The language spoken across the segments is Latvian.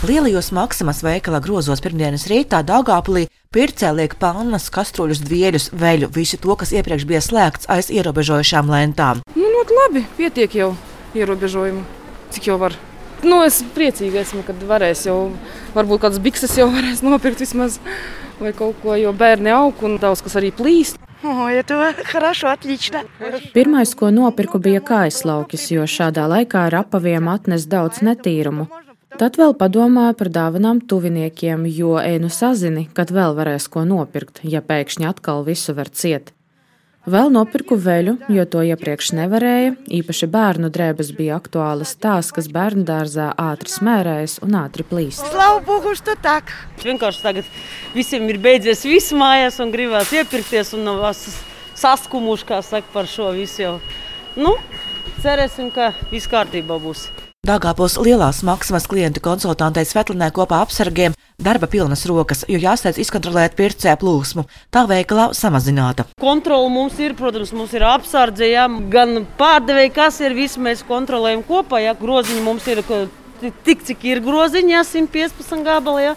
Lielajos Maksimas veikalā grozos pirmdienas rītā Dāngāpulī pircē liek pannas, kastruļus, dvieļus, veļu, visu to, kas iepriekš bija slēgts aiz ierobežojušām lentām. Nu, not labi, pietiek jau ierobežojumu, cik jau var. Nu, es priecīgi esmu, kad varēs jau, varbūt kādas bikses jau varēs nopirkt vismaz, vai kaut ko, jo bērni aug un daudz kas arī plīst. O, ja harašu, Pirmais, ko nopirku, bija kaislaukis, jo šādā laikā ar apaviem atnes daudz netīrumu. Tad vēl padomāju par dāvanām tuviniekiem, jo ēnu sazini, kad vēl varēs ko nopirkt, ja pēkšņi atkal visu var ciet. Vēl nopirku veļu, jo to iepriekš nevarēja, īpaši bērnu drēbes bija aktuālas tās, kas bērnu dārzā ātri smērējas un ātri plīst. Slavu Bogu, tu tak! Vienkārši tagad visiem ir beidzies viss mājās un gribās iepirkties un saskumuši, kā saka, par šo visu jau. Nu, cerēsim, ka viss kārtībā būs. Dāngāpos lielās maksimas klientu konsultantei Svetlinē kopā apsargiem darba pilnas rokas, jo jāsteidz izkontrolēt pircē plūsmu. Tā veikalā samazināta. Kontrola mums ir, protams, mums ir apsardze, jā, gan pārdevēji, kas ir, visu mēs kontrolējam kopā. Jā, groziņi mums ir tik, cik ir groziņi, jā, 115 gabali, jā,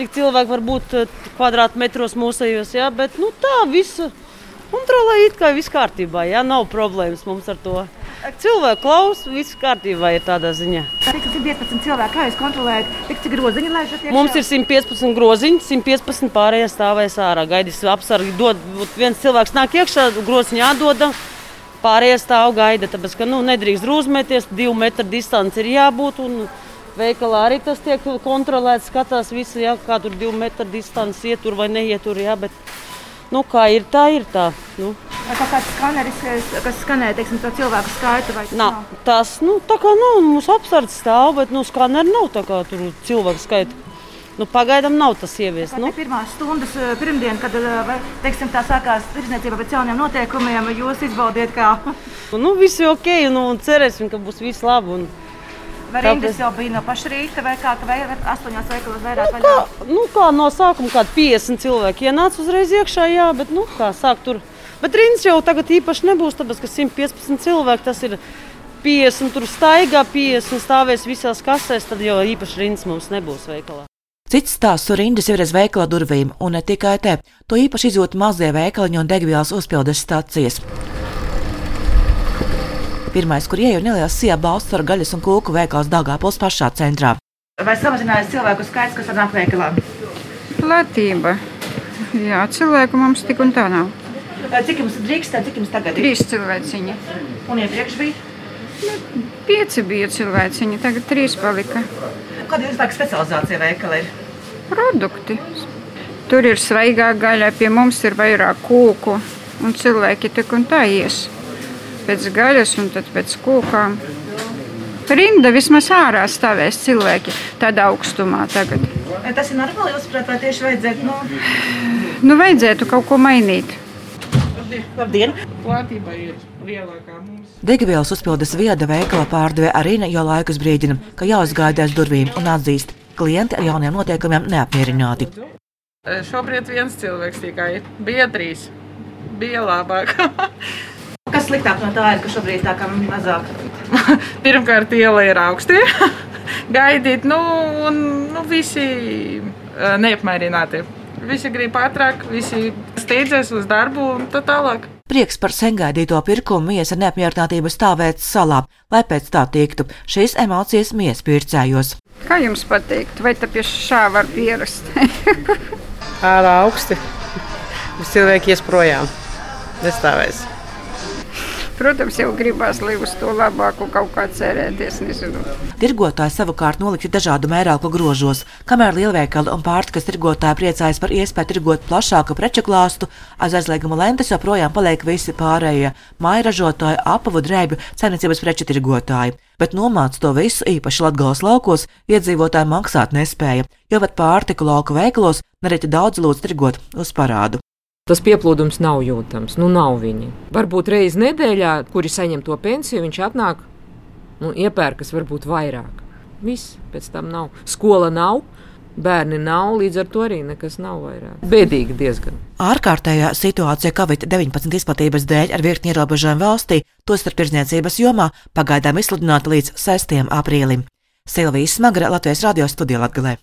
cik cilvēki var būt eh, kvadrātmetros mūsējos, jā, bet nu, tā visu kontrolē it kā viss kārtībā, jā, nav problēmas mums ar to. Cilvēki klausa, viss kārtībā ir tādā ziņā. Cik 115 cilvēki, kā jūs kontrolējat, cik groziņi laižat? Mums ir 115 groziņi, 115 pārējie stāvēs ārā. Gaidīs apsargi, dod, viens cilvēks nāk iekšā, groziņā jādod. Pārējie stāv gaida, tāpēc ka nu, nedrīkst drūzmēties, divu metru distance ir jābūt. Un veikalā arī tas tiek kontrolēts, skatās visu, jā, kā tur divu metru distance ietur vai neietur. Jā, bet, nu, kā ir, tā ir tā. Nu. Vai kaut kāds skaneris, kas skanē teiksim, cilvēku skaitu? vai tas Nav, tas nu, tā kā nav, mums apsardz stāv, bet nu, skaneri nav tā kā tur cilvēku skaita. Nu, pagaidām nav tas ieviests. Nu? Nu, Pirmās stundas eh, pirmdien, kad eh, teiksim, tā sākās tirdzniecība pēc jauniem noteikumiem, jūs izbaudiet, kā nu, viss ir ok, nu, un cerēsim, ka būs viss labi. Un, rindas Tāpēc- jau bija no paša rīta, vai kā, ka vai astoņos veikalos vairāk Nu, kā, nu, kā no sākuma kādi 50 cilvēki ienāca uzreiz iekšā, jā, bet nu, kā sāk tur. Bet rindas jau tagad īpaši nebūs, tāpēc ka 115 cilvēki tas ir 50 tur staigā, 50 stāvēs visās kasēs, tad jau īpaši rindas mums nebūs veikalā. Cits stāsts ir rindas ir aiz veikala durvīm, un ne tikai te. To īpaši izjūt mazie veikaliņi un degvielas uzpildes stācijas. Pirmais, kur ieeja neliels sija balsts ar gaļas un kūku veikals Dāngāpils pašā centrā. Vai samazinājās cilvēku skaits, kas nāk veikalā? Platība. Jā, cilvēku mums tik un tā nav. Cik jums drīkst, cik jums tagad ir? Trīs cilvēciņi. Un iepriekš bija? Pieci bija cilvēciņi, tagad trīs palika. Kāda ir jūsu specializācija veikalā? ir? Produkti. Tur ir svaigā gaļa, pie mums ir vairāk kūku. Un cilvēki tik un tā ies. Pēc gaļas un tad pēc kūkām. Rinda vismaz ārā stāvēs cilvēki tādā augstumā tagad. Tas ir normāli, jūs saprotat, vai tieši vajadzētu, nu, Nu, vajadzētu kaut ko mainīt. labdien! Platība ir lielākā mums. Degvielas uzpildes vieda veikala pārdeve Arīna jau laikus brīdina, ka jāuzgaida aiz durvīm un atzīst, klienti ar jauniem noteikumiem neapmierināti. Šobrīd viens cilvēks tikai bija trīs. Bija labāk. Kas sliktāk no tā ir, ka šobrīd tā kā mazāk? Pirmkārt, iela ir augsti. Gaidīt, nu, un nu, visi e, neapmierināti. Visi grib ātrāk, visi steidzas uz darbu un tā tālāk. Prieks par sengaidīto pirkumu mies ar neapmierinātību stāvēt salā, lai pēc tā tiktu. Šīs emocijas mies pircējos. Kā jums pateikt, vai tā pie šā var pierast? ārā augsti. Visi cilvēki ies projām. Nestāvēs. Protams, jau gribās, lai uz to labāku kaut kā cerēties. Nezinu. Tirgotāji savukārt nolikti dažādu mērauklu grožos, kamēr lielveikali un pārtikas tirgotāji priecājas par iespēju tirgot plašāku preču klāstu, aiz aizlieguma lentes joprojām paliek visi pārējie - māja ražotāji, apavu drēbju, saimniecības preču tirgotāji. Bet nomāc to visu īpaši Latgales laukos iedzīvotāji maksāt nespēja, jo pat pārtiku lauku veikalos nereti daudz lūdz tirgot uz parādu. Tas pieplūdums nav jūtams. Nu, nav viņi. Varbūt reizē nedēļā, kuri saņem to pensiju, viņš atnāk, nu, iepērkas varbūt vairāk. Viss pēc tam nav. Skola nav, bērni nav, līdz ar to arī nekas nav vairāk. Bēdīgi diezgan. Ārkārtējā situācija Covid-19 izplatības dēļ ar virkni ierobežojumu valstī, tostarp tirdzniecības jomā, pagaidām izsludināta līdz 6. aprīlim. Silvijas Smagra Latvijas radio studijā Latgalē.